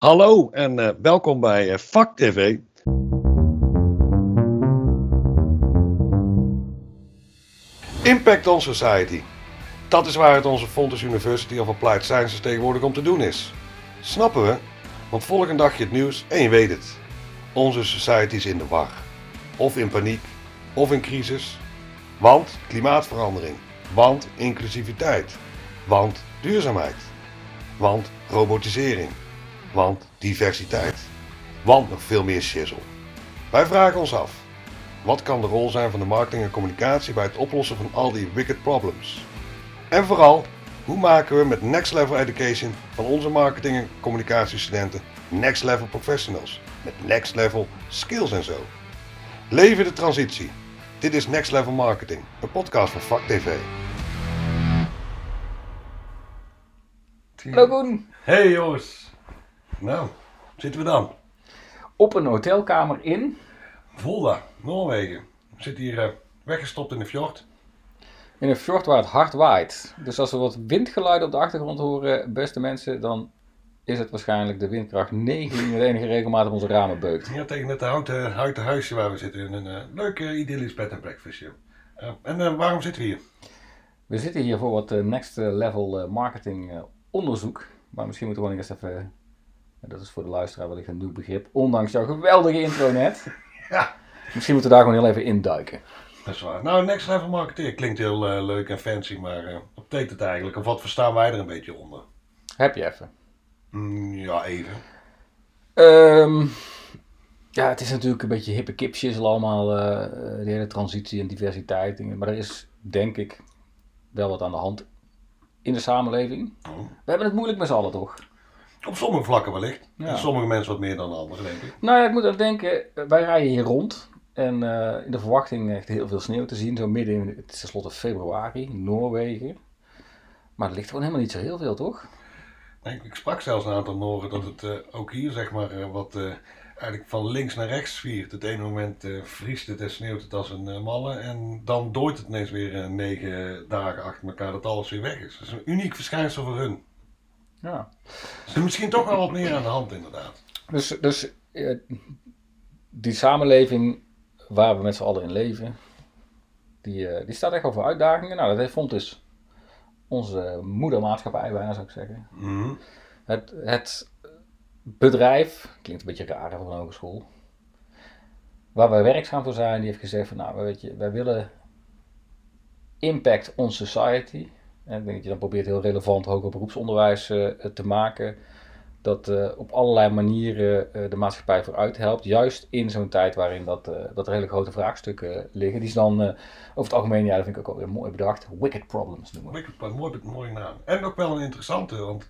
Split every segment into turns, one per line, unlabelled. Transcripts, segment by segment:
Hallo en uh, welkom bij uh, Vak TV. Impact on Society. Dat is waar het onze Fontes University of Applied Sciences tegenwoordig om te doen is. Snappen we? Want volgende dag je het nieuws en je weet het. Onze society is in de war. Of in paniek, of in crisis. Want klimaatverandering. Want inclusiviteit. Want duurzaamheid. Want robotisering. Want diversiteit. Want nog veel meer shizzle. Wij vragen ons af. Wat kan de rol zijn van de marketing en communicatie bij het oplossen van al die wicked problems? En vooral, hoe maken we met Next Level Education van onze marketing en communicatiestudenten Next Level Professionals met Next Level Skills en zo? Leven de transitie. Dit is Next Level Marketing, een podcast van Vak TV.
Hallo Koen.
Hey Joost. Nou, zitten we dan?
Op een hotelkamer in?
Volda, Noorwegen. We zitten hier uh, weggestopt in de fjord.
In een fjord waar het hard waait. Dus als we wat windgeluiden op de achtergrond horen, beste mensen, dan is het waarschijnlijk de windkracht 9 die met enige regelmaat op onze ramen beukt.
Ja, tegen het houten, houten huisje waar we zitten. In een uh, leuk uh, idyllisch bed en breakfastje. en waarom zitten we hier?
We zitten hier voor wat next level marketing onderzoek. Maar misschien moeten we gewoon eens even, dat is voor de luisteraar wellicht een nieuw begrip, ondanks jouw geweldige intro net.
Ja.
Misschien moeten we daar gewoon heel even induiken.
Dat is waar. Nou, next level marketeer klinkt heel uh, leuk en fancy, maar uh, wat betekent het eigenlijk? Of wat verstaan wij er een beetje onder?
Heb je even?
Mm, ja, even.
Um, ja, het is natuurlijk een beetje hippe kipjes allemaal, uh, de hele transitie en diversiteit. Maar er is, denk ik, wel wat aan de hand in de samenleving.
Oh.
We hebben het moeilijk met z'n allen, toch?
Op sommige vlakken wellicht.
Ja.
Sommige mensen wat meer dan anderen, denk ik.
Nou ja, ik moet aan denken, wij rijden hier rond. En uh, in de verwachting echt heel veel sneeuw te zien. Zo midden in, het is tenslotte februari, Noorwegen. Maar er ligt gewoon helemaal niet zo heel veel, toch?
Nee, ik sprak zelfs een aantal Noren dat het uh, ook hier, zeg maar, uh, wat eigenlijk van links naar rechts viert. Het ene moment vriest het en sneeuwt het als een malle. En dan dooit het ineens weer negen dagen achter elkaar dat alles weer weg is. Dat is een uniek verschijnsel voor hun.
Ja.
Dus er is misschien toch wel wat meer aan de hand, inderdaad.
Dus, dus uh, die samenleving waar we met z'n allen in leven, die, uh, die staat echt over uitdagingen. Nou, dat heeft, vond dus onze moedermaatschappij bijna, zou ik zeggen.
Mm -hmm.
het, het bedrijf, klinkt een beetje raar van een hogeschool, waar wij werkzaam voor zijn, die heeft gezegd van, nou, weet je, wij willen impact on society. En ik denk dat je dan probeert heel relevant hoger beroepsonderwijs uh, te maken. Dat uh, op allerlei manieren uh, de maatschappij vooruit helpt. Juist in zo'n tijd waarin dat, dat er hele grote vraagstukken liggen. Die is dan over het algemeen, ja, dat vind ik ook wel weer mooi bedacht, wicked problems noemen.
Wicked problems, mooi, mooi naam. En ook wel een interessante, want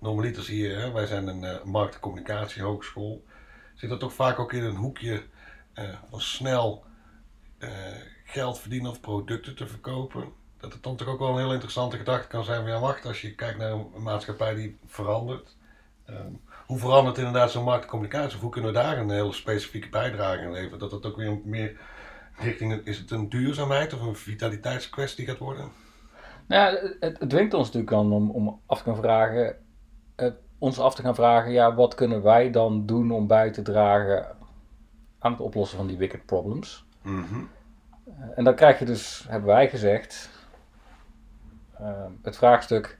normaliter zie je, hè, wij zijn een markt- en communicatiehogeschool. Zit dat toch vaak ook in een hoekje van snel geld verdienen of producten te verkopen dat het dan toch ook wel een heel interessante gedachte kan zijn van ja wacht, als je kijkt naar een maatschappij die verandert. Um, hoe verandert inderdaad zo'n marktcommunicatie? Of hoe kunnen we daar een hele specifieke bijdrage in leveren? Dat het ook weer meer richting, is het een duurzaamheid of een vitaliteitskwestie gaat worden?
Nou ja, het, het dwingt ons natuurlijk aan om, om af te gaan vragen, uh, ons af te gaan vragen, ja, wat kunnen wij dan doen om bij te dragen aan het oplossen van die wicked problems?
Mm -hmm.
uh, en dan krijg je dus, hebben wij gezegd, het vraagstuk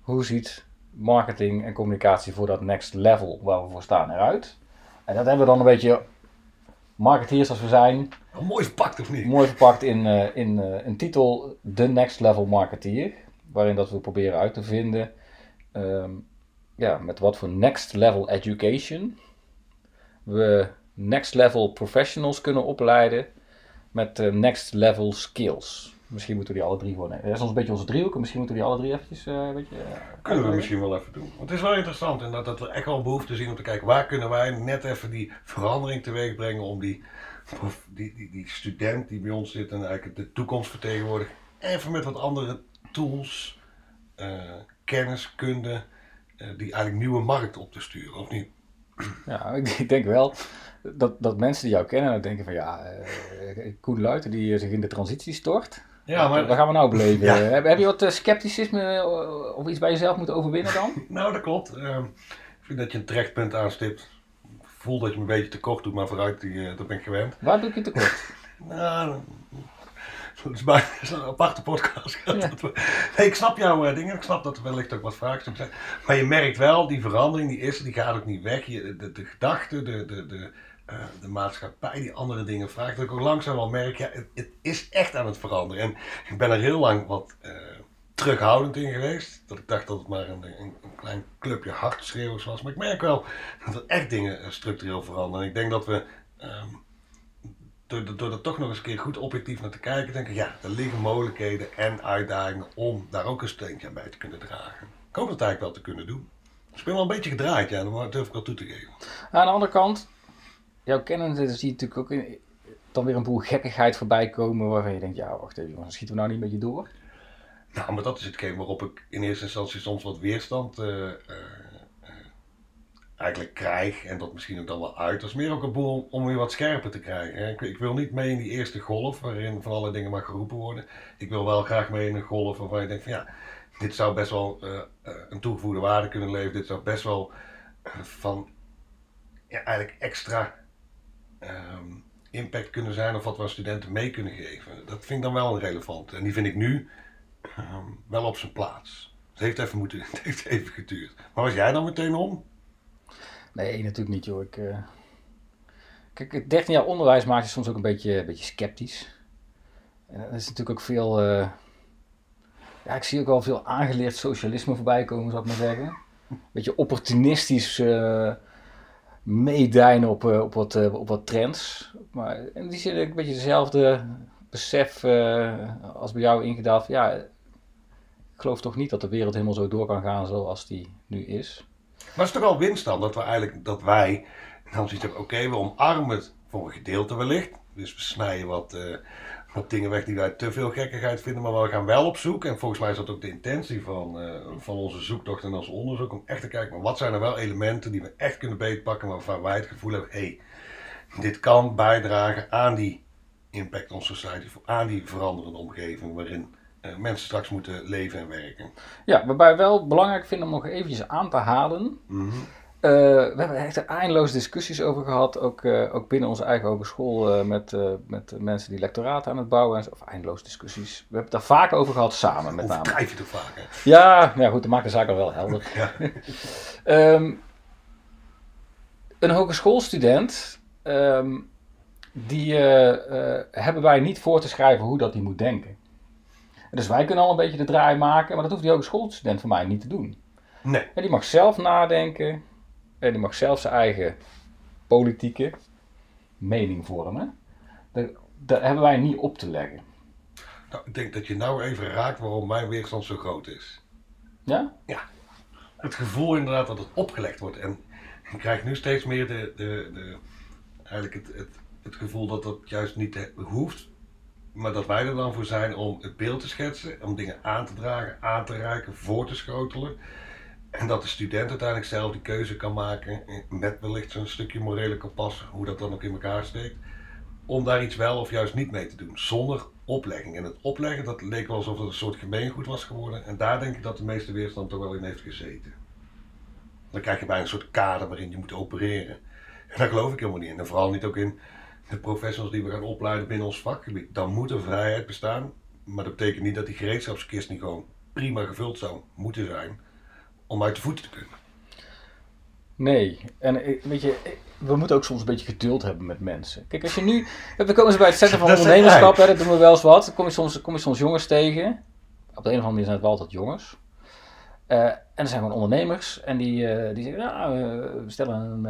hoe ziet marketing en communicatie voor dat next level waar we voor staan eruit. En dat hebben we dan een beetje marketeers als we zijn.
Oh, mooi verpakt of niet?
Mooi verpakt in, uh, in uh, een titel The Next Level Marketeer. Waarin dat we proberen uit te vinden um, ja, met wat voor next level education we next level professionals kunnen opleiden met uh, next level skills. Misschien moeten we die alle drie gewoon. Dat is ons een beetje onze driehoek. Misschien moeten we die alle drie eventjes. Uh, weet je, uh,
kunnen we misschien wel even doen. Want het is wel interessant en dat, dat we echt wel behoefte zien om te kijken waar kunnen wij net even die verandering teweeg brengen om die, die, die, die student die bij ons zit en eigenlijk de toekomst vertegenwoordigt, even met wat andere tools, uh, kennis, kunde, die eigenlijk nieuwe markt op te sturen, of niet?
Ja, ik, ik denk wel dat, dat mensen die jou kennen denken van ja, uh, Koen Luiten die zich in de transitie stort.
Ja, maar...
Waar gaan we nou beleven? Ja. Heb, heb, je wat scepticisme of iets bij jezelf moeten overwinnen dan?
nou, dat klopt. Uh, Ik vind dat je een terecht punt aanstipt. Ik voel dat je me een beetje tekort doet, maar vooruit, die, eh, dat ben ik gewend.
Waar doe ik je tekort?
Nou, dat is bijna zo'n aparte podcast.
Ja.
Nee, ik snap jouw eh, dingen. Ik snap dat er wellicht ook wat vraagstukken zijn. Maar je merkt wel, die verandering die is die gaat ook niet weg. Je, de, de gedachte, de, de, de, eh, de maatschappij die andere dingen vraagt. Dat ik ook langzaam wel merk, ja, het, is echt aan het veranderen. En ik ben er heel lang wat eh, terughoudend in geweest. Dat ik dacht dat het maar een, een, klein clubje hartschreeuwers was. Maar ik merk wel dat er echt dingen eh, structureel veranderen. En ik denk dat we... ehm, door, door er toch nog eens een keer goed objectief naar te kijken, denk ik, ja, er liggen mogelijkheden en uitdagingen om daar ook een steentje aan bij te kunnen dragen. Ik hoop dat eigenlijk wel te kunnen doen. Dus ik ben wel een beetje gedraaid, ja, dat durf ik wel toe te geven.
Aan de andere kant, jouw kennen zie je natuurlijk ook dan weer een boel gekkigheid voorbij komen waarvan je denkt, ja, wacht even jongens, schieten we nou niet een beetje door?
Nou, maar dat is hetgeen waarop ik in eerste instantie soms wat weerstand eh, eh, eigenlijk krijg. En dat misschien ook dan wel uit. Dat is meer ook een boel om weer wat scherper te krijgen. Ik, ik wil niet mee in die eerste golf waarin van alle dingen maar geroepen worden. Ik wil wel graag mee in een golf waarvan je denkt van ja, dit zou best wel eh, een toegevoegde waarde kunnen leveren. Dit zou best wel van ja, eigenlijk extra ehm, impact kunnen zijn of wat we aan studenten mee kunnen geven. Dat vind ik dan wel relevant. En die vind ik nu ehm, wel op zijn plaats. Het heeft even, moeten, het heeft even geduurd. Maar was jij dan meteen om?
Nee, natuurlijk niet joh. Ik, eh, Kijk, het 13 jaar onderwijs maakt je soms ook een beetje, een beetje sceptisch. En er is natuurlijk ook veel... eh, Ja, ik zie ook wel veel aangeleerd socialisme voorbij komen, zou ik maar zeggen. Een beetje opportunistisch eh meedijnen op, eh, op, wat, eh, op wat trends. Maar in die zin een beetje hetzelfde besef eh, als bij jou ingedaald. Ja, ik geloof toch niet dat de wereld helemaal zo door kan gaan zoals die nu is.
Maar het is toch wel winst dan dat we eigenlijk, dat wij dan zoiets hebben, oké, we omarmen het voor een gedeelte wellicht. Dus we snijden wat, wat dingen weg die wij te veel gekkigheid vinden, maar we gaan wel op zoek. En volgens mij is dat ook de intentie van, eh, van onze zoektocht en ons onderzoek, om echt te kijken, maar wat zijn er wel elementen die we echt kunnen beetpakken, waarvan wij het gevoel hebben, hé, hey, dit kan bijdragen aan die impact on society, aan die veranderende omgeving waarin eh, mensen straks moeten leven en werken.
Ja, waarbij wel belangrijk vind om nog eventjes aan te halen.
Mhm.
Eh, we hebben echt eindeloze discussies over gehad, ook, eh, ook binnen onze eigen hogeschool eh, met, met mensen die lectoraten aan het bouwen zijn. Of eindeloze discussies. We hebben het daar vaak over gehad samen met name.
Overdrijf je toch vaak?
Ja, ja, goed, dat maakt de zaak al wel helder.
Ja.
Ehm, een hogeschoolstudent, ehm, die hebben wij niet voor te schrijven hoe dat hij moet denken. Dus wij kunnen al een beetje de draai maken, maar dat hoeft die hogeschoolstudent van mij niet te doen.
Nee.
En die mag zelf nadenken en die mag zelf zijn eigen politieke mening vormen. Daar, daar hebben wij niet op te leggen.
Nou, ik denk dat je nou even raakt waarom mijn weerstand zo groot is.
Ja?
Het gevoel inderdaad dat het opgelegd wordt. En ik krijg nu steeds meer de, de, de, eigenlijk het, het, het gevoel dat dat juist niet eh, hoeft. Maar dat wij er dan voor zijn om het beeld te schetsen, om dingen aan te dragen, aan te reiken, voor te schotelen. En dat de student uiteindelijk zelf die keuze kan maken, eh, met wellicht zo'n stukje morele kompas, hoe dat dan ook in elkaar steekt. Om daar iets wel of juist niet mee te doen, zonder oplegging. En het opleggen, dat leek wel alsof het een soort gemeengoed was geworden. En daar denk ik dat de meeste weerstand toch wel in heeft gezeten. Dan krijg je bijna een soort kader waarin je moet opereren. En daar geloof ik helemaal niet in. En vooral niet ook in de professionals die we gaan opleiden binnen ons vakgebied. Dan moet er vrijheid bestaan. Maar dat betekent niet dat die gereedschapskist niet gewoon prima gevuld zou moeten zijn. Om uit de voeten te kunnen.
Nee, en weet je, we moeten ook soms een beetje geduld hebben met mensen. Kijk, als je nu, we komen ze bij het zetten van
Dat
ondernemerschap, hè, dat doen we wel eens wat. Dan kom je soms, kom je soms jongens tegen. Op de een of andere manier zijn het wel altijd jongens. Eh, en er zijn gewoon ondernemers en die, eh, die zeggen, nou, eh, we stellen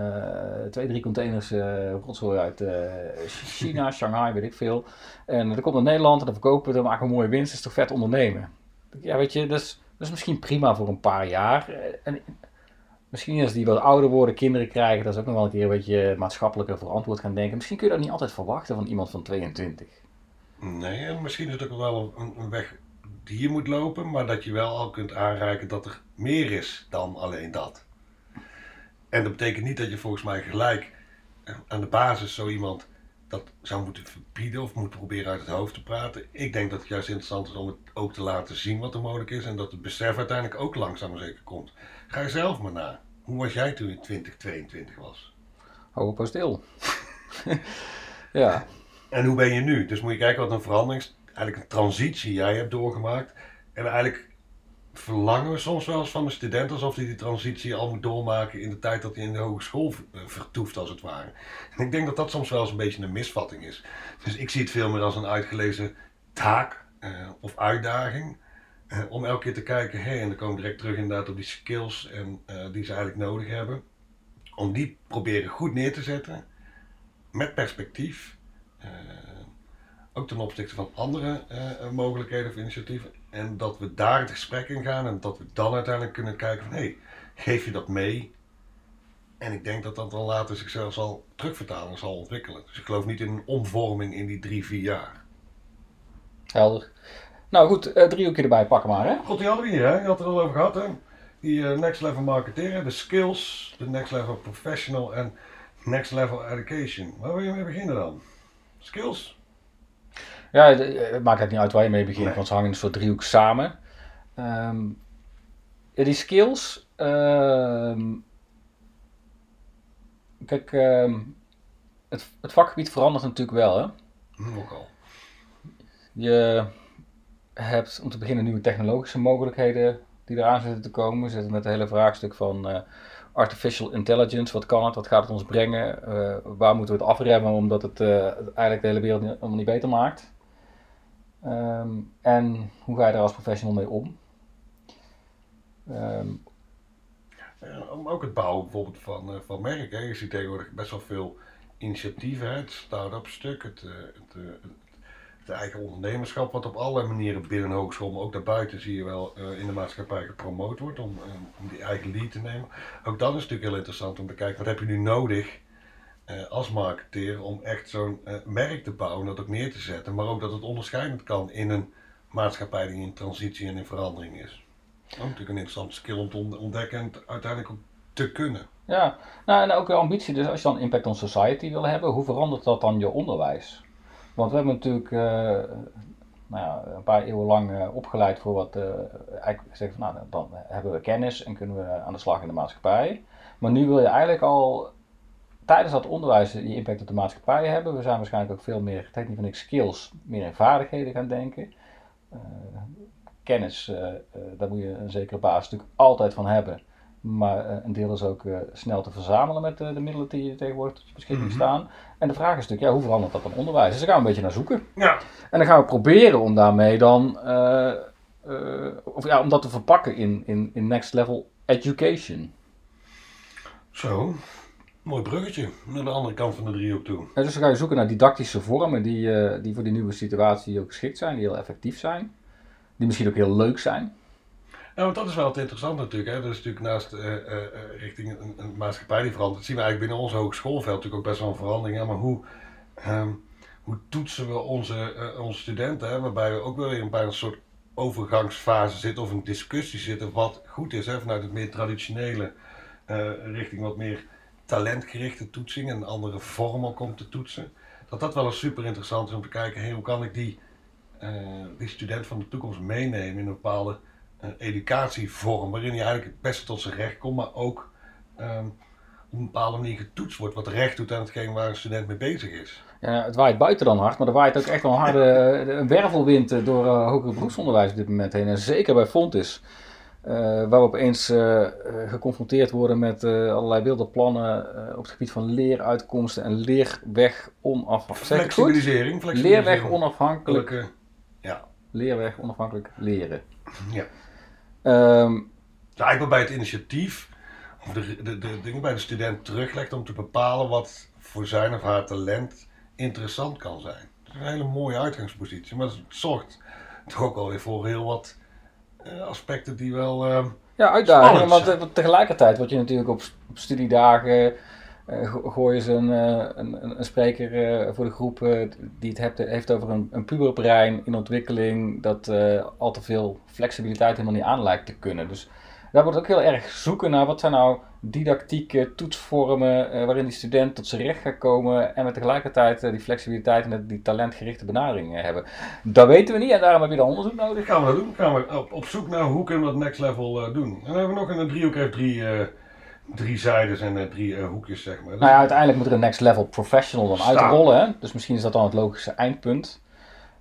twee, drie containers rotzooi uit China, Shanghai, weet ik veel. En dat komt naar Nederland en dan verkopen we dan maken we een mooie winst. Dat is toch vet ondernemen? Ja, weet je, is, dat is misschien prima voor een paar jaar. Eh, En Misschien als die wat ouder worden, kinderen krijgen, dat is ook nog wel een keer een beetje maatschappelijker verantwoord gaan denken. Misschien kun je dat niet altijd verwachten van iemand van 22.
Nee, en misschien is het ook wel een, een weg die je moet lopen. Maar dat je wel al kunt aanreiken dat er meer is dan alleen dat. En dat betekent niet dat je volgens mij gelijk aan de basis zo iemand dat zou moeten verbieden of moet proberen uit het hoofd te praten. Ik denk dat het juist interessant is om het ook te laten zien wat er mogelijk is en dat het besef uiteindelijk ook langzaam maar zeker komt. Ga je zelf maar na. Hoe was jij toen je 2022 was?
Hou op stil. ja.
En hoe ben je nu? Dus moet je kijken wat een verandering, eigenlijk een transitie jij hebt doorgemaakt. En eigenlijk verlangen we soms wel eens van een student alsof hij die transitie al moet doormaken in de tijd dat hij in de hogeschool eh, vertoeft, als het ware. En ik denk dat dat soms wel eens een beetje een misvatting is. Dus ik zie het veel meer als een uitgelezen taak uh, of uitdaging. Uh, om elke keer te kijken, hé, hey, en dan komen we direct terug inderdaad op die skills en, die ze eigenlijk nodig hebben. Om die proberen goed neer te zetten, met perspectief. ook ten opzichte van andere mogelijkheden of initiatieven. En dat we daar het gesprek in gaan en dat we dan uiteindelijk kunnen kijken van hé, hey, geef je dat mee? En ik denk dat dat dan later zichzelf zal terugvertalen, zal ontwikkelen. Dus ik geloof niet in een omvorming in die drie, vier jaar.
Helder. Nou goed, uh, driehoekje erbij pakken maar hè.
God, die hadden we hier hè, je had het al over gehad hè. Die uh, next level marketeren, de skills, de next level professional en next level education. Waar wil je mee beginnen dan? Skills?
Ja, het maakt het niet uit waar je mee begint, want ze hangen een soort driehoek samen. Um, die skills. Uh, kijk, uh, het, het vakgebied verandert natuurlijk wel, hè?
Ook al.
Je hebt om te beginnen nieuwe technologische mogelijkheden die eraan zitten te komen. We zitten met het hele vraagstuk van uh, artificial intelligence. Wat kan het? Wat gaat het ons brengen? Uh, waar moeten we het afremmen omdat het uh, eigenlijk de hele wereld niet, allemaal niet beter maakt? Um, en hoe ga je daar als professional mee om?
Um, ook het bouwen bijvoorbeeld van, uh, van merken. Je ziet tegenwoordig best wel veel initiatieven, het start-up stuk, het, uh, het, uh, het, eigen ondernemerschap, wat op allerlei manieren binnen een hogeschool, maar ook daarbuiten zie je wel in de maatschappij gepromoot wordt om, om die eigen lead te nemen. Ook dat is natuurlijk heel interessant om te kijken, wat heb je nu nodig uh, als marketeer om echt zo'n uh, merk te bouwen, dat ook neer te zetten, maar ook dat het onderscheidend kan in een maatschappij die in transitie en in verandering is. Ook natuurlijk een interessante skill om te ontdekken en uiteindelijk ook te kunnen.
Ja, nou en ook de ambitie, dus als je dan impact on society wil hebben, hoe verandert dat dan je onderwijs? Want we hebben natuurlijk uh, nou ja, een paar eeuwen lang opgeleid voor wat, eigenlijk gezegd van nou dan hebben we kennis en kunnen we aan de slag in de maatschappij. Maar nu wil je eigenlijk al tijdens dat onderwijs die impact op de maatschappij hebben. We zijn waarschijnlijk ook veel meer, het niet van niks, skills, meer in vaardigheden gaan denken. Uh, kennis, uh, uh, daar moet je een zekere basis natuurlijk altijd van hebben. Maar een deel is ook snel te verzamelen met de middelen die je tegenwoordig tot je beschikking mhm. staan. En de vraag is natuurlijk, ja, hoe verandert dat dan onderwijs? Dus daar gaan we een beetje naar zoeken.
Ja.
En dan gaan we proberen om daarmee dan, of ja, om dat te verpakken in, in, in next level education.
Zo. Mooi bruggetje naar de andere kant van de driehoek toe.
Ja, dus dan ga je zoeken naar didactische vormen die, uh, die voor die nieuwe situatie ook geschikt zijn, die heel effectief zijn, die misschien ook heel leuk zijn.
Ja, want dat is wel het interessant natuurlijk. Hè. Dus natuurlijk naast uh, uh, richting een, een, maatschappij die verandert, zien we eigenlijk binnen ons hogeschoolveld natuurlijk ook best wel een verandering. Ja, maar hoe, um, hoe toetsen we onze, onze studenten, hè, waarbij we ook wel weer een soort overgangsfase zitten of een discussie zitten wat goed is hè, vanuit het meer traditionele richting wat meer talentgerichte toetsing en andere vormen komt te toetsen. Dat dat wel eens super interessant is om te kijken, hey, hoe kan ik die, uh, die student van de toekomst meenemen in een bepaalde uh, educatievorm, waarin hij eigenlijk het beste tot zijn recht komt, maar ook um, op een bepaalde manier getoetst wordt, wat recht doet aan hetgeen waar een student mee bezig is.
Ja, het waait buiten dan hard, maar er waait ook echt wel een harde een wervelwind door uh, hoger beroepsonderwijs op dit moment heen. En zeker bij Fontis. Uh, waar we opeens uh, geconfronteerd worden met allerlei wilde plannen op het gebied van leeruitkomsten en leerweg onafhankelijk.
Flexibilisering, flexibilisering.
Leerweg onafhankelijk.
ja.
Leerweg onafhankelijk leren.
Ja.
Um,
ben bij het initiatief, of de, de, de dingen bij de student teruglegt om te bepalen wat voor zijn of haar talent interessant kan zijn. Dat is een hele mooie uitgangspositie, maar het zorgt toch ook alweer voor heel wat eh, aspecten die wel. Uh,
ja, uitdagingen. Want uh, tegelijkertijd word je natuurlijk op, op studiedagen. gooien ze een, een, een, spreker voor de groep die het heeft, heeft over een, een puberbrein in ontwikkeling. Dat al te veel flexibiliteit helemaal niet aan lijkt te kunnen. Dus daar wordt ook heel erg zoeken naar wat zijn nou didactieke toetsvormen uh, waarin die student tot zijn recht gaat komen en we tegelijkertijd uh, die flexibiliteit en die talentgerichte benadering uh, hebben. Dat weten we niet en daarom heb je dan onderzoek nodig.
Gaan we dat doen? Gaan we op, op zoek naar hoe kunnen we dat next level doen. En dan hebben we nog een driehoek heeft drie, drie zijdes en eh, drie eh, hoekjes, zeg maar. Dus
Nou ja, uiteindelijk moet er een next level professional dan
Staan.
uitrollen. Hè? Dus misschien is dat dan het logische eindpunt.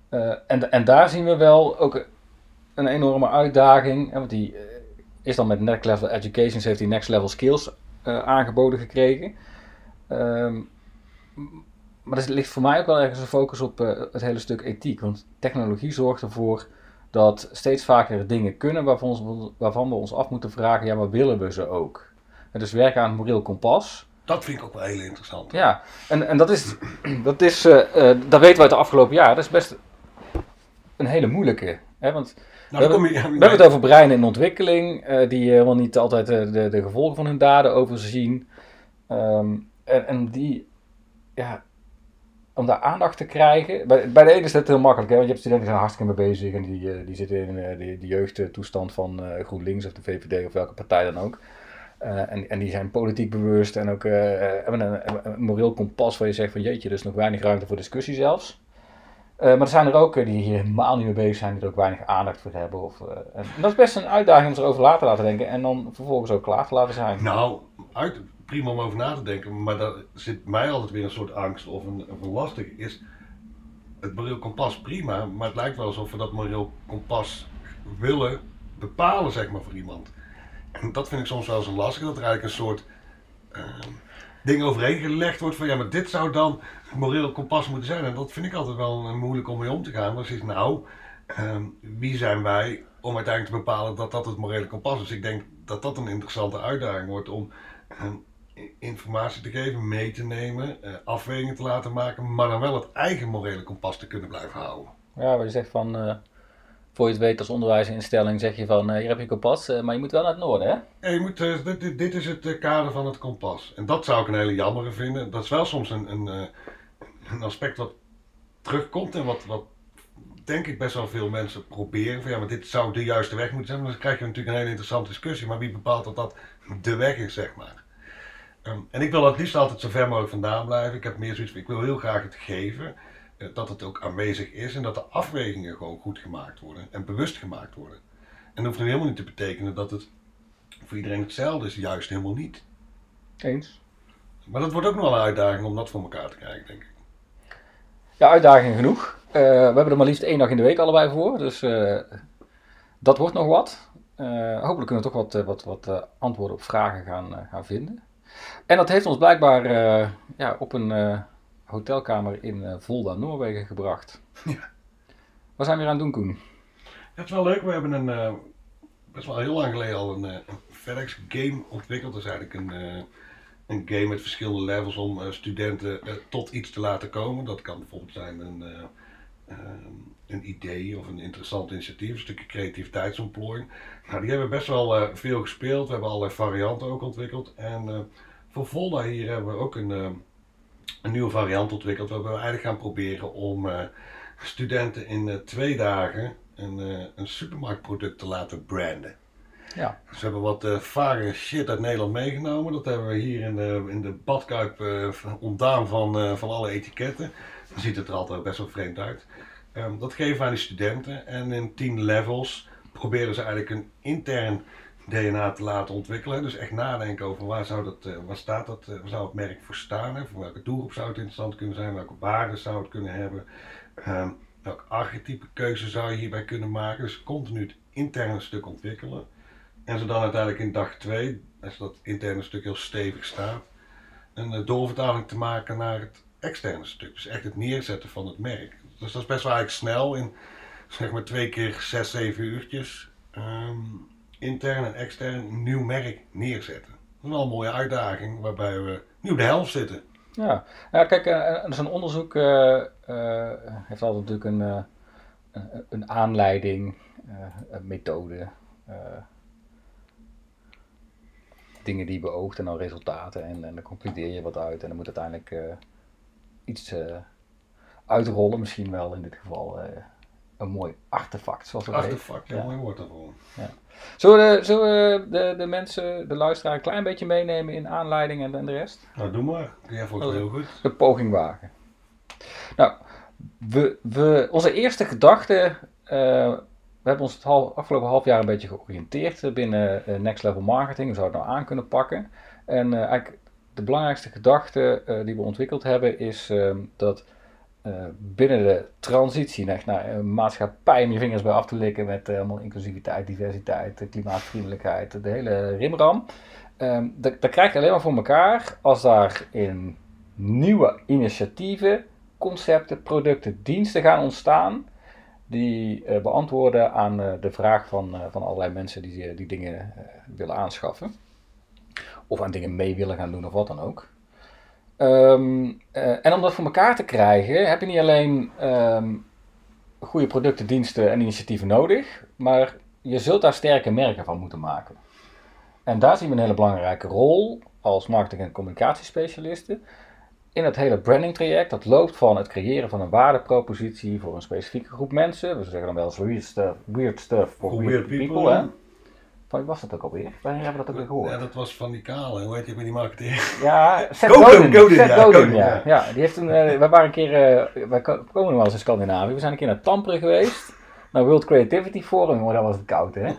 Eh, en, en daar zien we wel ook een enorme uitdaging. Hè? Want die eh, is dan met next level education, ze heeft die next level skills eh, aangeboden gekregen. Ehm, maar er ligt voor mij ook wel ergens een focus op eh, het hele stuk ethiek. Want technologie zorgt ervoor dat steeds vaker dingen kunnen waarvan, ons- waarvan we ons af moeten vragen, ja, maar willen we ze ook? En dus werken aan het moreel kompas.
dat vind ik ook wel heel interessant.
Ja, en, en dat is, dat is eh, dat weten we uit de afgelopen jaren. Dat is best een hele moeilijke. Hè? Want
Nou,
we,
je,
hebben het over breinen in ontwikkeling, eh, die helemaal niet altijd eh, de, de gevolgen van hun daden overzien. Ehm, en, en die, ja, om daar aandacht te krijgen. Bij, bij de ene is het heel makkelijk, hè? want je hebt studenten die zijn hartstikke mee bezig en die, eh, die zitten in eh, de, de jeugdtoestand van eh, GroenLinks of de VVD of welke partij dan ook. Eh, en, en die zijn politiek bewust en ook eh, eh, hebben een, een, een moreel kompas waar je zegt van jeetje, er is nog weinig ruimte voor discussie zelfs. Eh, maar er zijn er ook eh, die hier helemaal niet mee bezig zijn, die er ook weinig aandacht voor hebben. Of, eh, dat is best een uitdaging om erover na te laten denken en dan vervolgens ook klaar te laten zijn.
Nou, uit, prima om over na te denken, maar daar zit mij altijd weer een soort angst of een, of lastig. Is het moreel kompas prima, maar het lijkt wel alsof we dat moreel kompas willen bepalen, zeg maar, voor iemand. En dat vind ik soms wel een lastig, dat er eigenlijk een soort ehm, ding overheen gelegd wordt van ja, maar dit zou dan moreel kompas moeten zijn. En dat vind ik altijd wel eh, moeilijk om mee om te gaan. Want is nou, ehm, wie zijn wij om uiteindelijk te bepalen dat dat het morele kompas is? Ik denk dat dat een interessante uitdaging wordt om ehm, informatie te geven, mee te nemen, eh, afwegingen te laten maken, maar dan wel het eigen morele kompas te kunnen blijven houden.
Ja, waar je zegt van, eh, voor je het weet als onderwijsinstelling zeg je van, eh, hier heb je kompas, eh, maar je moet wel naar het noorden, hè?
Je moet, eh, dit, dit, is het kader van het kompas. En dat zou ik een hele jammer vinden. Dat is wel soms een, een, een aspect wat terugkomt en wat, wat denk ik best wel veel mensen proberen. Van ja, maar dit zou de juiste weg moeten zijn. Dan krijg je natuurlijk een hele interessante discussie. Maar wie bepaalt dat dat de weg is, zeg maar. Ehm, en ik wil het liefst altijd zo ver mogelijk vandaan blijven. Ik heb meer zoiets van, ik wil heel graag het geven. Eh, dat het ook aanwezig is en dat de afwegingen gewoon goed gemaakt worden. En bewust gemaakt worden. En dat hoeft nu helemaal niet te betekenen dat het voor iedereen hetzelfde is. Juist helemaal niet.
Eens.
Maar dat wordt ook nog wel een uitdaging om dat voor elkaar te krijgen, denk ik.
Ja, uitdaging genoeg. Eh, we hebben er maar liefst één dag in de week allebei voor, dus eh, dat wordt nog wat. Hopelijk kunnen we toch wat, wat, wat antwoorden op vragen gaan, gaan vinden. En dat heeft ons blijkbaar ja, op een hotelkamer in eh, Volda, Noorwegen gebracht.
Ja.
Wat zijn we hier aan het doen, Koen?
Het is wel leuk, we hebben een, eh, best wel heel lang geleden al een, eh, een FedEx game ontwikkeld. Dat is eigenlijk een, een game met verschillende levels om studenten tot iets te laten komen. Dat kan bijvoorbeeld zijn een, een idee of een interessant initiatief, een stukje creativiteitsontplooiing. Nou, die hebben we best wel veel gespeeld. We hebben allerlei varianten ook ontwikkeld. En voor Volda hier hebben we ook een, een nieuwe variant ontwikkeld. Waarbij we eigenlijk gaan proberen om eh, studenten in eh, twee dagen een, eh, een supermarktproduct te laten branden.
Ja.
Dus we hebben wat eh vage shit uit Nederland meegenomen. Dat hebben we hier in de, in de badkuip ontdaan van, van alle etiketten. Dan ziet het er altijd best wel vreemd uit. Ehm, dat geven we aan de studenten. En in 10 levels proberen ze eigenlijk een intern DNA te laten ontwikkelen. Dus echt nadenken over waar, zou dat, eh, waar, staat dat, eh, waar zou het merk voor staan. Voor welke doelgroep zou het interessant kunnen zijn. Welke waarden zou het kunnen hebben. Ehm, welk archetype keuze zou je hierbij kunnen maken. Dus continu het interne stuk ontwikkelen. En ze dan uiteindelijk in dag 2, als dat interne stuk heel stevig staat, een eh, doorvertaling te maken naar het externe stuk. Dus echt het neerzetten van het merk. Dus dat is best wel eigenlijk snel in zeg maar twee keer 6, 7 uurtjes. ehm, intern en extern nieuw merk neerzetten. Dat is mooie uitdaging waarbij we nu op de helft zitten.
Ja, ja kijk, eh, eh, zo'n onderzoek eh, eh, heeft altijd natuurlijk een, eh, een, aanleiding, eh, een methode, eh, dingen die beoogt en dan resultaten en, en dan concludeer je wat uit en dan moet uiteindelijk eh, iets eh, uitrollen, misschien wel in dit geval eh, een mooi artefact, zoals dat heet.
Achtervak, ja,
Ja.
mooi woord daarvoor.
Zullen we, de, zullen we de, de mensen, de luisteraar, een klein beetje meenemen in aanleiding en, en de rest?
Nou, doe maar. Jij volgens mij heel goed.
de poging wagen. Nou, we, we, onze eerste gedachte. eh, we hebben ons het afgelopen half jaar een beetje georiënteerd binnen eh, Next Level Marketing. Hoe zou het nou aan kunnen pakken? En uh, eigenlijk de belangrijkste gedachte die we ontwikkeld hebben is uh, dat binnen de transitie naar, naar een maatschappij om je vingers bij af te likken met allemaal inclusiviteit, diversiteit, klimaatvriendelijkheid, de hele rimram. Um, dat, dat krijg je alleen maar voor elkaar als daar in nieuwe initiatieven, concepten, producten, diensten gaan ontstaan die beantwoorden aan de vraag van, van allerlei mensen die die dingen willen aanschaffen. Of aan dingen mee willen gaan doen of wat dan ook. Um, en om dat voor elkaar te krijgen heb je niet alleen um, goede producten, diensten en initiatieven nodig, maar je zult daar sterke merken van moeten maken. En daar zien we een hele belangrijke rol als marketing- en communicatiespecialisten in het hele branding traject, dat loopt van het creëren van een waardepropositie voor een specifieke groep mensen. We zeggen dan wel eens weird stuff, weird stuff for weird, weird, people. people hè? Was dat ook alweer? Wanneer hebben we dat ook weer gehoord?
Ja, dat was van die kale, hoe heet je met die marketeer?
Ja, Seth Godin. Godin, Seth ja, Godin, ja. ja. die heeft een, uh, we waren een keer, uh, wij komen nog wel eens in Scandinavië, we zijn een keer naar Tampere geweest, naar World Creativity Forum, maar dat was het koud hè.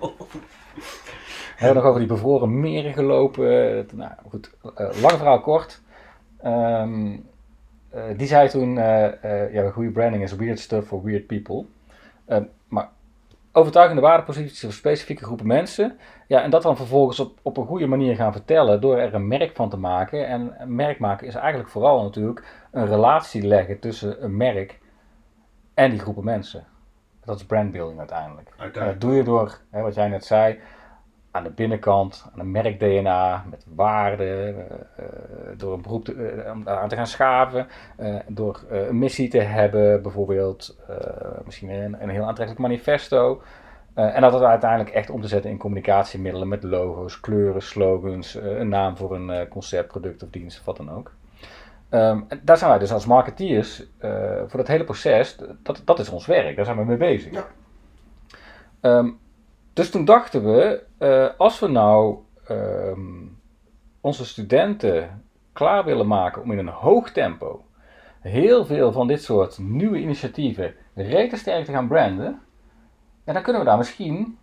We hebben nog over die bevroren meren gelopen. Nou goed, uh, lang verhaal kort. Um, uh, die zei toen, ja, goede branding is weird stuff for weird people. Um, maar overtuigende waardeposities voor specifieke groepen mensen. Ja, en dat dan vervolgens op, op een goede manier gaan vertellen door er een merk van te maken. En merk maken is eigenlijk vooral natuurlijk een relatie leggen tussen een merk en die groepen mensen. Dat is brandbuilding uiteindelijk. uiteindelijk. dat doe je door, hè, wat jij net zei, aan de binnenkant, aan een merk-DNA, met waarden, uh, door een beroep te, uh, aan te gaan schaven, door een missie te hebben, bijvoorbeeld misschien een, een heel aantrekkelijk manifesto. en dat het uiteindelijk echt om te zetten in communicatiemiddelen met logo's, kleuren, slogans, een naam voor een concept, product of dienst of wat dan ook. Um, daar zijn wij dus als marketeers voor dat hele proces, dat, dat is ons werk, daar zijn we mee bezig. Ja. Um, dus toen dachten we, uh, als we nou um, onze studenten klaar willen maken om in een hoog tempo heel veel van dit soort nieuwe initiatieven sterk te gaan branden, en dan kunnen we daar misschien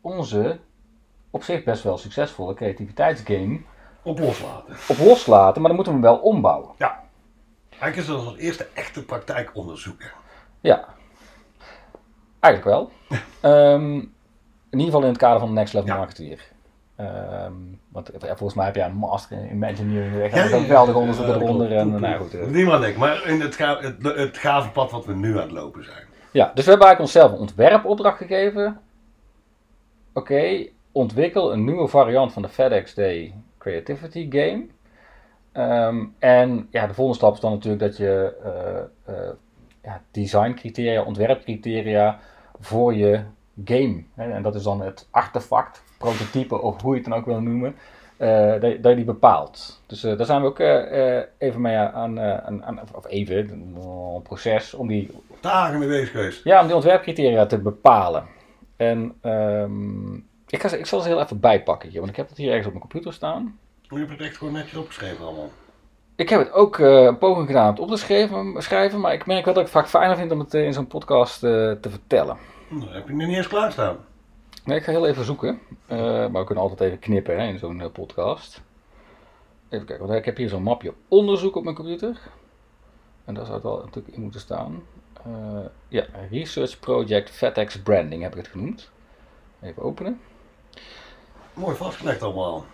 onze op zich best wel succesvolle creativiteitsgame
op loslaten.
Op loslaten, maar dan moeten we hem wel ombouwen.
Ja. Eigenlijk is dat als eerste echte praktijkonderzoek.
Ja. Eigenlijk wel. um, in ieder geval in het kader van de Next Level ja. Marketeer. Um, want volgens mij heb jij een master in engineering. Echt ja, ja, geweldig onderzoek eronder. En, nou, goed, uh.
Niemand denk, maar in het, ga, het, het gave pad wat we nu aan het lopen zijn.
Ja, dus we hebben eigenlijk onszelf een ontwerpopdracht gegeven. Oké, okay, ontwikkel een nieuwe variant van de FedEx Day Creativity Game. Um, en ja, de volgende stap is dan natuurlijk dat je uh, uh, ja, designcriteria, ontwerpcriteria voor je game. Hè, en dat is dan het artefact, prototype of hoe je het dan ook wil noemen. Uh, dat, dat, je die bepaalt. Dus uh, daar zijn we ook uh, even mee aan, aan, aan, of even, een proces om die...
Dagen mee bezig geweest.
Ja, om die ontwerpcriteria te bepalen. En um, ik, ga, ik zal ze heel even bijpakken hier, want ik heb het hier ergens op mijn computer staan.
Je hebt het echt gewoon netjes opgeschreven allemaal.
Ik heb het ook een poging gedaan om het op te schrijven, schrijven, maar ik merk wel dat ik het vaak fijner vind om het in zo'n podcast te vertellen.
Nou, heb je nu niet eens klaarstaan.
Nee, ik ga heel even zoeken. Uh, maar we kunnen altijd even knippen hè, in zo'n uh, podcast. Even kijken, want ik heb hier zo'n mapje onderzoek op mijn computer. En daar zou het wel natuurlijk in moeten staan. Uh, ja, Research Project FedEx Branding heb ik het genoemd. Even openen.
Mooi vastgelegd allemaal.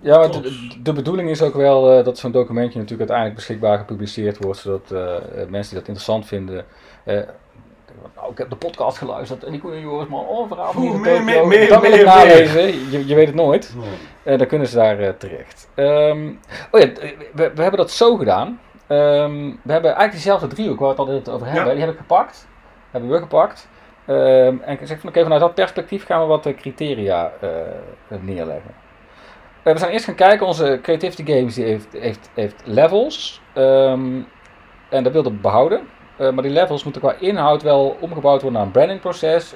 Ja, de, de, bedoeling is ook wel dat zo'n documentje natuurlijk uiteindelijk beschikbaar gepubliceerd wordt, zodat mensen die dat interessant vinden, nou, ik heb de podcast geluisterd en ik kon Joris maar oh, verhaal van hier meer, meer, meer, Dat wil ik nalezen, je, je weet het nooit. Nee. Uh, dan kunnen ze daar uh, terecht. Um, oh ja, we, we, hebben dat zo gedaan. Um, we hebben eigenlijk diezelfde driehoek waar we het altijd over hebben, ja. die heb ik gepakt. Hebben we gepakt. Um, en ik zeg van oké, okay, vanuit dat perspectief gaan we wat uh, criteria neerleggen. we zijn eerst gaan kijken, onze Creativity Games die heeft, heeft, heeft levels. en dat wilden we behouden. Uh, maar die levels moeten qua inhoud wel omgebouwd worden naar een branding proces.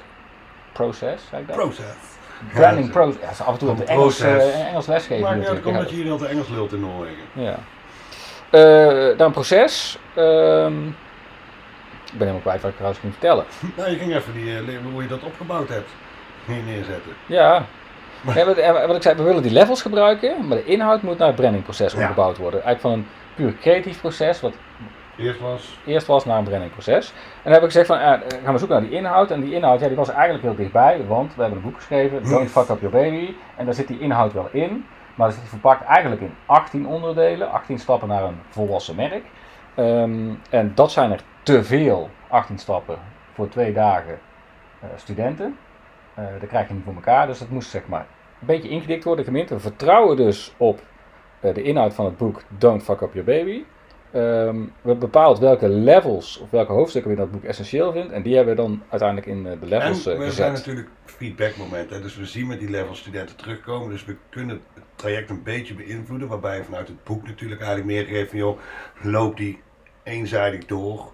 Proces, zei ik dat?
Proces.
Branding ja, proces. Ja, af en toe op de Engels, uh, Engels lesgeven
Maar ja, het komt dat je hier altijd Engels lult in Noorwegen.
Ja. Uh, dan proces. Um, ik ben helemaal kwijt wat ik trouwens ging vertellen.
nou, je ging even die, hoe je dat opgebouwd hebt hier neerzetten.
Ja. Ja, wat, wat ik zei, we willen die levels gebruiken, maar de inhoud moet naar het brandingproces
Ja.
omgebouwd worden. Eigenlijk van een puur creatief proces, wat
Eerst was...
eerst was naar een brandingproces. En dan heb ik gezegd van, eh, gaan we zoeken naar die inhoud. En die inhoud, ja, die was eigenlijk heel dichtbij, want we hebben een boek geschreven, Don't Fuck Up Your Baby. En daar zit die inhoud wel in, maar dat is verpakt eigenlijk in 18 onderdelen, 18 stappen naar een volwassen merk. Ehm, en dat zijn er te veel, 18 stappen, voor twee dagen eh, studenten. Eh dat krijg je niet voor elkaar, dus dat moest zeg maar een beetje ingedikt worden, gemeente. We vertrouwen dus op de inhoud van het boek Don't Fuck Up Your Baby. We hebben bepaald welke levels of welke hoofdstukken we in dat boek essentieel vinden. En die hebben we dan uiteindelijk in eh, de levels
En
eh,
we
gezet.
zijn natuurlijk feedbackmomenten. Dus we zien met die level studenten terugkomen. Dus we kunnen het traject een beetje beïnvloeden. Waarbij je vanuit het boek natuurlijk eigenlijk meer geeft van joh, loop die eenzijdig door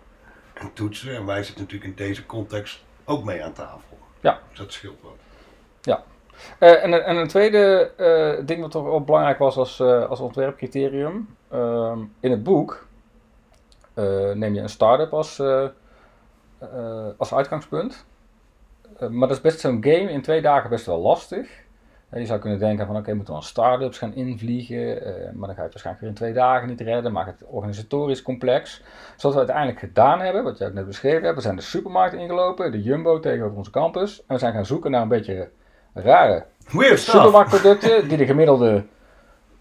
en toetsen. En wij zitten natuurlijk in deze context ook mee aan tafel.
Ja.
Dus dat scheelt wat.
Eh, en, een- en een tweede ding wat toch wel belangrijk was als, als ontwerpcriterium. Ehm, in het boek eh, neem je een start-up als, eh, eh, als uitgangspunt. Maar dat is best zo'n game in twee dagen best wel lastig. Je zou kunnen denken van oké, moeten we dan start-ups gaan invliegen. maar dan ga je het waarschijnlijk weer in twee dagen niet redden. Maak het organisatorisch complex. Dus wat we uiteindelijk gedaan hebben, wat jij ook net beschreven hebt. We zijn de supermarkt ingelopen, de Jumbo tegenover onze campus. En we zijn gaan zoeken naar een beetje rare
Weird
supermarktproducten die de gemiddelde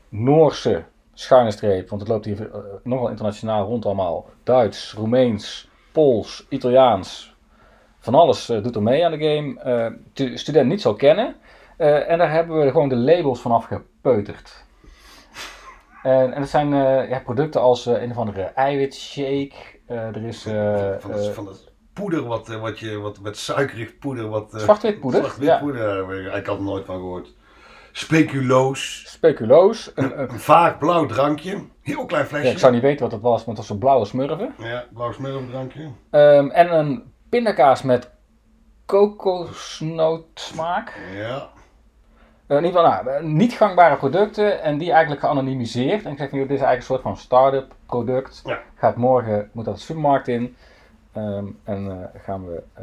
Noorse schuine streep, want het loopt hier eh, nogal internationaal rond allemaal, Duits, Roemeens, Pools, Italiaans, van alles eh, doet er mee aan de game, eh, de student niet zal kennen. En daar hebben we gewoon de labels vanaf gepeuterd. En, en dat zijn ja, producten als een of andere eiwitshake. er is
van,
eh,
van poeder wat, wat je wat met suikerig poeder wat
Zwart-wit poeder,
zwart-wit
ja.
poeder ik had er nooit van gehoord speculoos
speculoos. Een, een-
blauw drankje heel klein
ja,
flesje
ik zou niet weten wat het was, maar het was een blauwe smurven.
ja blauw smurfdrankje
Ehm, en een pindakaas met kokosnootsmaak.
ja
Eh, in ieder geval, nou, eh, niet gangbare producten en die eigenlijk geanonimiseerd. En ik zeg joh, dit is eigenlijk een soort van start-up product.
Ja.
Gaat morgen, moet dat de supermarkt in. Ehm, en eh, gaan we... eh,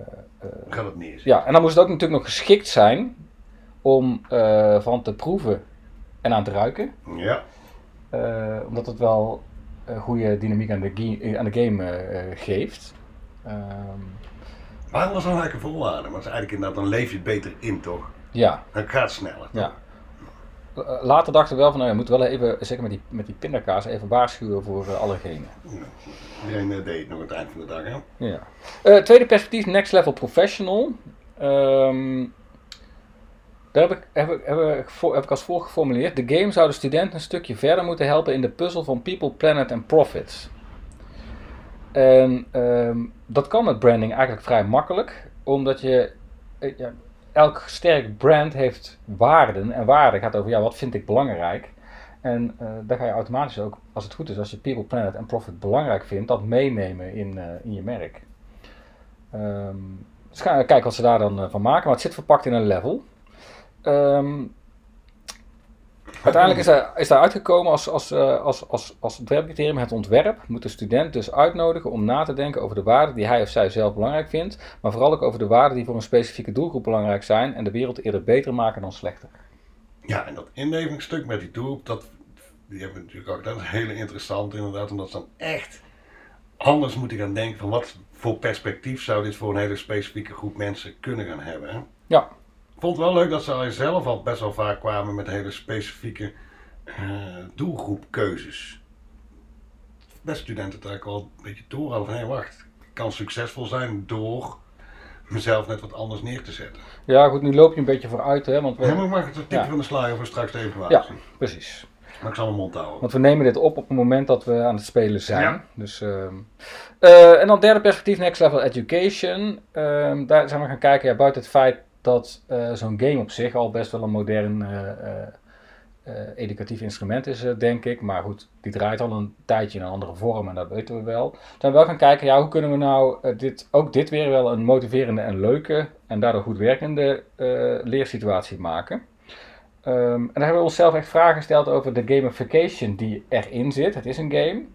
gaat het neer
ja, en dan moest het ook natuurlijk nog geschikt zijn om eh, van te proeven en aan te ruiken.
ja
Eh, omdat het wel een goede dynamiek aan de, ge- aan de game eh, eh, geeft. Ehm,
waarom was dat nou eigenlijk een voorwaarde maar dat is eigenlijk inderdaad dan leef je het beter in toch
ja,
dan gaat het sneller
Ja. Eh, Later dachten we wel van, nou, je moet wel even, zeker met die, met die pindakaas, even waarschuwen voor eh, allergenen.
Ja. iedereen eh, deed het nog aan het eind van de dag hè
Ja. Eh, tweede perspectief, next level professional. Ehm, daar heb ik, heb, als volgt geformuleerd. De game zou de student een stukje verder moeten helpen in de puzzel van people, planet en profits. En ehm, dat kan met branding eigenlijk vrij makkelijk, omdat je eh, elk sterk brand heeft waarden en waarden gaat over ja, wat vind ik belangrijk. En eh daar ga je automatisch ook, als het goed is, als je people, planet en profit belangrijk vindt, dat meenemen in, eh, in je merk. Ehm dus we kijken wat ze daar dan van maken, maar het zit verpakt in een level. Ehm, uiteindelijk is daar, is uitgekomen als, als, eh, als, als, als ontwerpcriterium het ontwerp moet de student dus uitnodigen om na te denken over de waarden die hij of zij zelf belangrijk vindt, maar vooral ook over de waarden die voor een specifieke doelgroep belangrijk zijn en de wereld eerder beter maken dan slechter.
Ja, en dat inlevingsstuk met die doelgroep, dat die hebben natuurlijk ook. Dat is heel interessant inderdaad, omdat ze dan echt anders moeten gaan denken van wat voor perspectief zou dit voor een hele specifieke groep mensen kunnen gaan hebben. Hè?
Ja,
vond het wel leuk dat ze al zelf al best wel vaak kwamen met hele specifieke eh, doelgroepkeuzes. Best studenten het eigenlijk wel een beetje door hadden van hé wacht, ik kan succesvol zijn door mezelf net wat anders neer te zetten.
ja goed, nu loop je een beetje vooruit, hè, want we,
Ja, maar ik mag het tipje
Ja.
van de voor straks de evaluatie.
precies.
Maar ik zal mijn mond houden.
Want we nemen dit op op het moment dat we aan het spelen zijn.
Ja.
Dus, ehm, eh, en dan derde perspectief, next level education. Ehm, daar zijn we gaan kijken, ja, buiten het feit dat eh, zo'n game op zich al best wel een modern eh, eh, educatief instrument is, denk ik. Maar goed, die draait al een tijdje in een andere vorm en dat weten we wel. Zijn we wel gaan kijken, ja, hoe kunnen we nou dit, ook dit weer wel een motiverende en leuke en daardoor goed werkende leersituatie maken. Ehm, en daar hebben we onszelf echt vragen gesteld over de gamification die erin zit. Het is een game.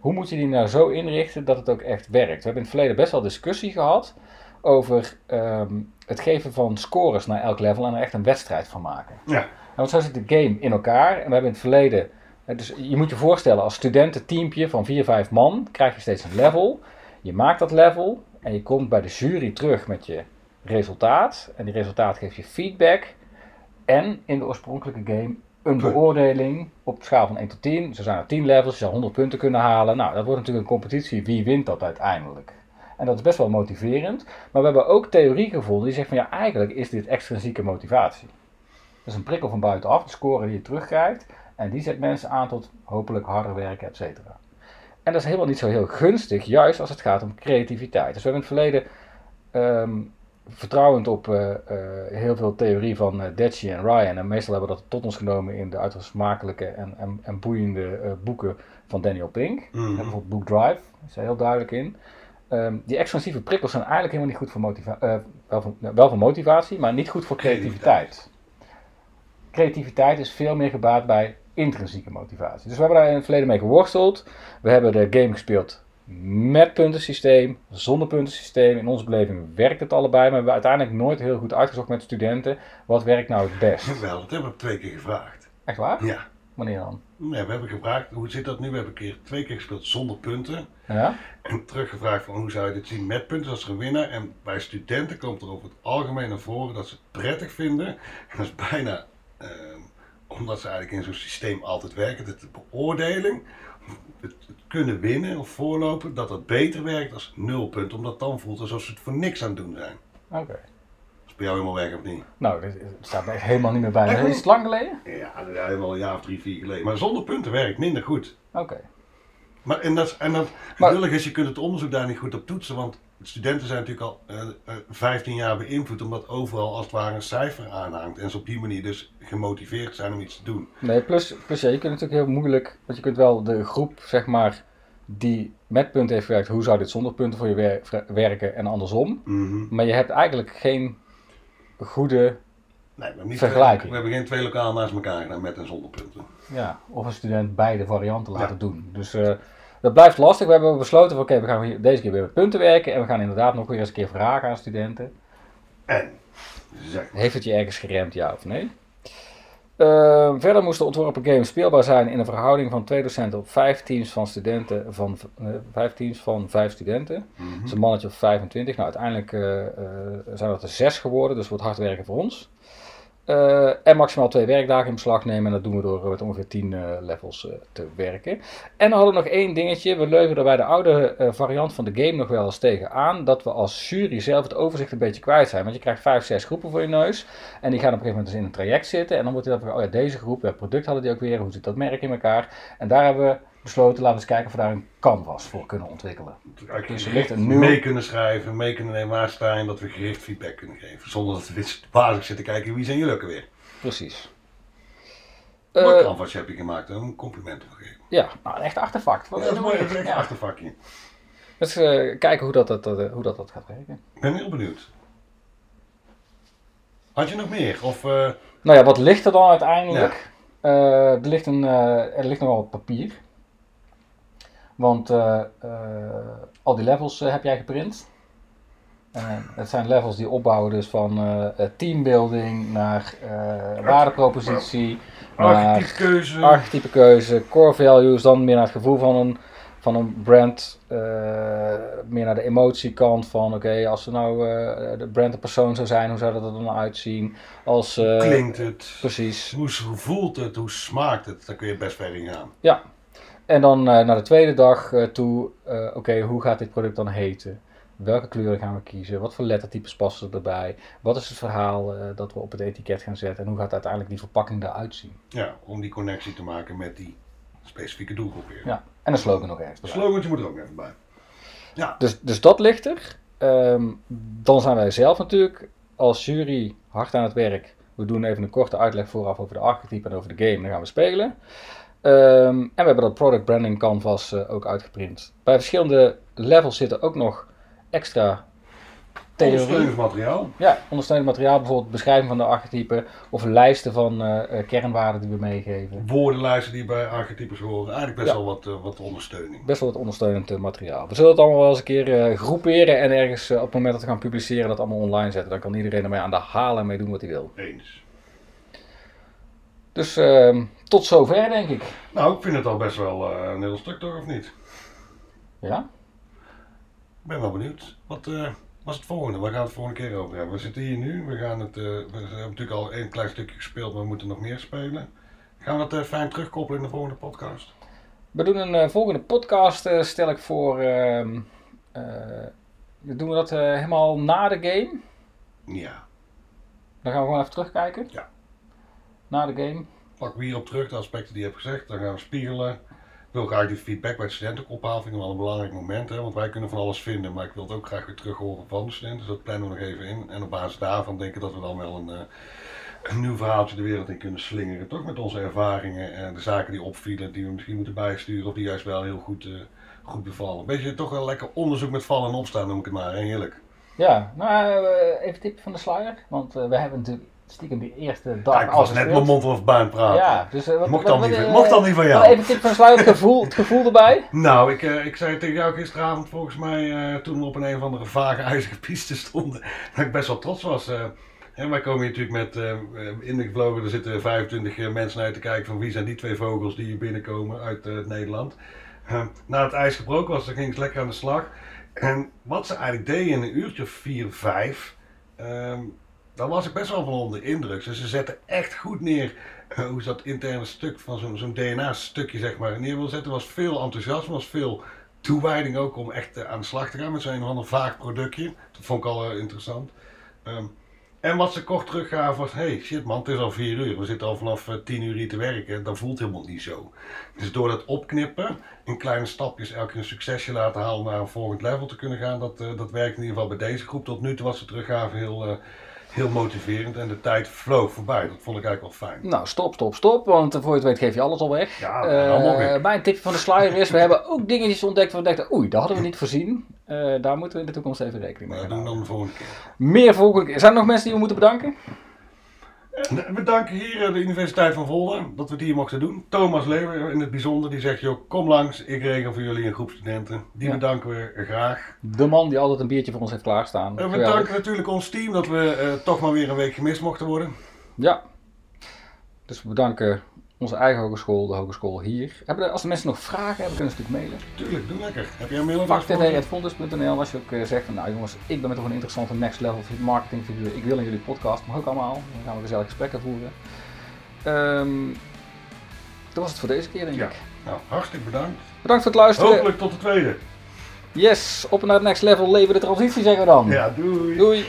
Hoe moet je die nou zo inrichten dat het ook echt werkt? We hebben in het verleden best wel discussie gehad over ehm, het geven van scores naar elk level en er echt een wedstrijd van maken.
Ja.
Nou, want zo zit de game in elkaar. En we hebben in het verleden. eh, Dus je moet je voorstellen, als studententeampje van 4, 5 man krijg je steeds een level. Je maakt dat level en je komt bij de jury terug met je resultaat. En die resultaat geeft je feedback. En in de oorspronkelijke game een beoordeling op schaal van 1 tot 10. Zo zijn er 10 levels, je zou 100 punten kunnen halen. Nou, dat wordt natuurlijk een competitie. Wie wint dat uiteindelijk? En dat is best wel motiverend. Maar we hebben ook theorie gevonden die zegt van ja, eigenlijk is dit extrinsieke motivatie. Dat is een prikkel van buitenaf, de score die je terugkrijgt. En die zet mensen aan tot hopelijk harder werken, et cetera. En dat is helemaal niet zo heel gunstig, juist als het gaat om creativiteit. Dus we hebben in het verleden, ehm, vertrouwend op eh, eh, heel veel theorie van uh, Detchi en Ryan, en meestal hebben we dat tot ons genomen in de uiterst smakelijke en, en, en boeiende boeken van Daniel Pink.
Mhm.
Bijvoorbeeld Book Drive, daar is hij heel duidelijk in. Ehm, die expansieve prikkels zijn eigenlijk helemaal niet goed voor motivatie. wel, voor, wel voor motivatie, maar niet goed voor creativiteit. Creativiteit is veel meer gebaat bij intrinsieke motivatie. Dus we hebben daar in het verleden mee geworsteld. We hebben de game gespeeld met puntensysteem, zonder puntensysteem. In onze beleving werkt het allebei, maar we hebben uiteindelijk nooit heel goed uitgezocht met studenten wat werkt nou het best.
Wel, dat hebben we twee keer gevraagd.
Echt waar?
Ja. Nee, we hebben gevraagd, hoe zit dat nu? We hebben een keer, twee keer gespeeld zonder punten.
Ja?
En teruggevraagd van hoe zou je dit zien met punten als er een winnaar. En bij studenten komt er over het algemeen naar voren dat ze het prettig vinden. En dat is bijna ehm, omdat ze eigenlijk in zo'n systeem altijd werken. Dat de beoordeling, het, het kunnen winnen of voorlopen, dat dat beter werkt als nul punten. Omdat het dan voelt alsof ze het voor niks aan het doen zijn.
Oké.
Is bij jou helemaal weg of niet?
Nou, het staat echt helemaal niet meer bij.
Echt?
Is het lang geleden?
Ja, helemaal een jaar of drie, vier geleden. Maar zonder punten werkt minder goed.
Oké.
Maar, en dat, en dat
Maar-
lullig is, je kunt het onderzoek daar niet goed op toetsen, want studenten zijn natuurlijk al eh, eh, 15 jaar beïnvloed, omdat overal als het ware een cijfer aanhangt. En ze op die manier dus gemotiveerd zijn om iets te doen.
Nee, plus, plus ja, je kunt natuurlijk heel moeilijk, want je kunt wel de groep, zeg maar, die met punten heeft gewerkt, hoe zou dit zonder punten voor je wer- werken en andersom.
Mhm.
Maar je hebt eigenlijk geen goede,
Nee, we hebben, niet
Vergelijking.
Twee, we hebben geen twee lokaal naast elkaar gedaan met en zonder punten.
ja, of een student beide varianten laten
Ja.
doen. Dus eh, dat blijft lastig. We hebben besloten van oké, we gaan hier- deze keer weer met punten werken en we gaan inderdaad nog weer eens een keer vragen aan studenten.
En, zeg maar,
Heeft het je ergens geremd, ja of nee? Eh, verder moest de ontworpen game speelbaar zijn in een verhouding van twee docenten op vijf teams van studenten van eh, vijf teams van vijf studenten.
mhm.
Dat is een mannetje of 25. Nou, uiteindelijk eh, eh, zijn dat er zes geworden, dus wordt hard werken voor ons. Eh, en maximaal twee werkdagen in beslag nemen. En dat doen we door met ongeveer 10 eh, levels eh, te werken. En dan hadden we nog één dingetje. We leuven er bij de oude variant van de game nog wel eens tegen aan. Dat we als jury zelf het overzicht een beetje kwijt zijn. Want je krijgt vijf, zes groepen voor je neus. En die gaan op een gegeven moment dus in een traject zitten. En dan wordt er dan oh ja, deze groep, welk product hadden die ook weer? Hoe zit dat merk in elkaar? En daar hebben we besloten, laten we eens kijken of we daar een canvas voor kunnen ontwikkelen. Dus er
gericht
ligt een nieuw-
mee kunnen schrijven, mee kunnen nemen waar staan dat we gericht feedback kunnen geven. Zonder dat we basis zitten kijken wie zijn jullie ook weer.
Precies.
Mooi
Eh,
canvas heb je gemaakt, hè? een compliment voor geven.
ja, nou, een echt artefact. Wat
Ja, dat is mooi, dat is echt een
Ja.
achtervakje.
Dus eh, kijken hoe dat, dat, dat, hoe dat, dat gaat werken.
Ik ben heel benieuwd. Had je nog meer? Of, eh,
Nou ja, wat ligt er dan uiteindelijk? Eh, er, ligt een, eh, er ligt nogal wat papier. Want eh, eh, al die levels eh, heb jij geprint. Het zijn levels die opbouwen dus van teambuilding naar waardepropositie,
archetypekeuze?
archetypekeuze, core values, dan meer naar het gevoel van een, van een brand, meer naar de emotiekant van oké, als er nou de brand een persoon zou zijn, hoe zou dat er dan uitzien? Als,
Klinkt het?
Precies.
Hoe, voelt het? Hoe smaakt het? Daar kun je best ver in gaan.
Ja. En dan eh, naar de tweede dag eh, toe, eh, oké, hoe gaat dit product dan heten? Welke kleuren gaan we kiezen? Wat voor lettertypes passen erbij? Wat is het verhaal dat we op het etiket gaan zetten? En hoe gaat uiteindelijk die verpakking eruit zien?
Ja, om die connectie te maken met die specifieke doelgroep weer.
Ja. En een slogan nog ergens bij.
Slogantje moet er ook even bij. Ja,
Dus, dus dat ligt er. Ehm, dan zijn wij zelf natuurlijk als jury hard aan het werk. We doen even een korte uitleg vooraf over de archetype en over de game. Dan gaan we spelen. Ehm, en we hebben dat product branding canvas eh, ook uitgeprint. Bij verschillende levels zitten ook nog extra theorie.
Ondersteuningsmateriaal.
Ja, ondersteunend materiaal, bijvoorbeeld beschrijving van de archetypen of lijsten van eh, eh, kernwaarden die we meegeven.
Woordenlijsten die bij archetypes horen. Eigenlijk best
Ja.
wel wat, wat ondersteuning.
Best wel wat ondersteunend materiaal. We zullen het allemaal wel eens een keer groeperen en ergens op het moment dat we gaan publiceren dat allemaal online zetten. Dan kan iedereen ermee aan de haal en mee doen wat hij wil.
Eens.
Dus ehm, tot zover denk ik.
Nou, ik vind het al best wel eh, een heel stuk toch, of niet?
Ja?
Ik ben wel benieuwd. Wat eh, was het volgende? Waar gaan we het volgende keer over hebben? We zitten hier nu. We, gaan het, eh, we hebben natuurlijk al een klein stukje gespeeld, maar we moeten nog meer spelen. Gaan we dat fijn terugkoppelen in de volgende podcast?
We doen een volgende podcast, stel ik voor. ehm, eh, doen we dat helemaal na de game?
Ja.
Dan gaan we gewoon even terugkijken.
Ja.
Na de game.
Pak we hierop terug, de aspecten die je hebt gezegd. Dan gaan we spiegelen. Ik wil graag die feedback bij de studenten ook ophalen. Vind ik wel een belangrijk moment. Hè? Want wij kunnen van alles vinden. Maar ik wil het ook graag weer terug horen van de studenten. Dus dat plannen we nog even in. En op basis daarvan denken dat we dan wel een, eh, een nieuw verhaaltje de wereld in kunnen slingeren. Toch met onze ervaringen en de zaken die opvielen. Die we misschien moeten bijsturen. Of die juist wel heel goed, eh, goed bevallen. Beetje toch wel lekker onderzoek met vallen en opstaan noem ik het maar. hè? Heerlijk.
Ja, nou eh, even tip van de sluier. Want we hebben natuurlijk stiekem die eerste dag
Ja, ik was net mijn mond van baan praten.
Ja, dus eh, wat,
Mocht dan
wat,
niet van-
eh,
mocht dan niet van jou.
Even tip van de het gevoel, het gevoel erbij.
Nou, ik, eh, ik zei tegen jou gisteravond volgens mij, toen we op een, een of andere vage ijzige piste stonden, dat ik best wel trots was. Hè, wij komen hier natuurlijk met eh ingevlogen, er zitten 25 eh, mensen je te kijken van wie zijn die twee vogels die hier binnenkomen uit Nederland. Eh, na het ijs gebroken was, dan ging ze lekker aan de slag. En wat ze eigenlijk deden in een uurtje of vier, vijf, ehm, daar was ik best wel van onder de indruk. Ze zetten echt goed neer eh, hoe ze dat interne stuk van zo'n DNA-stukje zeg maar neer wil zetten. Er was veel enthousiasme, was veel toewijding ook om echt eh, aan de slag te gaan met zo'n een of vaag productje. Dat vond ik al eh, interessant. Ehm, en wat ze kort teruggaven was, hey shit man, het is al vier uur. We zitten al vanaf tien uur hier te werken. Dat voelt helemaal niet zo. Dus door dat opknippen, in kleine stapjes elke keer een succesje laten halen naar een volgend level te kunnen gaan. Dat, dat werkt in ieder geval bij deze groep. Tot nu toe was ze teruggaven heel, heel motiverend. En de tijd vloog voorbij. Dat vond ik eigenlijk wel fijn.
Nou, stop, stop, stop. Want voor je het weet geef je alles al weg.
Ja,
Eh, mijn tipje van de sluier is, we hebben ook dingetjes ontdekt waar we dachten, oei, dat hadden we niet voorzien. Eh, daar moeten we in de toekomst even rekening mee
Maar dat doen
houden.
dan de volgende keer.
Meer volgende keer. Zijn er nog mensen die we moeten bedanken?
We danken hier eh, de Universiteit van Volda dat we het hier mochten doen. Thomas Leeuwen in het bijzonder, die zegt, joh, kom langs, ik regel voor jullie een groep studenten. Die
Ja.
bedanken we graag.
De man die altijd een biertje voor ons heeft klaarstaan.
En we
Geweldig.
danken natuurlijk ons team dat we eh, toch maar weer een week gemist mochten worden.
Ja. Dus we bedanken onze eigen hogeschool, de hogeschool hier. Hebben als de mensen nog vragen hebben, kunnen ze natuurlijk mailen.
Tuurlijk, doe lekker. Heb jij een mailadres voor
Als je ook eh, zegt van nou jongens, ik ben met toch een interessante next level marketingfiguur. Ik wil in jullie podcast, mag ook allemaal. Dan gaan we gezellig gesprekken voeren. Ehm, dat was het voor deze keer denk
Ja.
ik.
Nou, hartstikke bedankt.
Bedankt voor het luisteren.
Hopelijk tot de tweede.
Yes, op naar het next level, leven de transitie zeggen we dan.
Ja, doei.
Doei.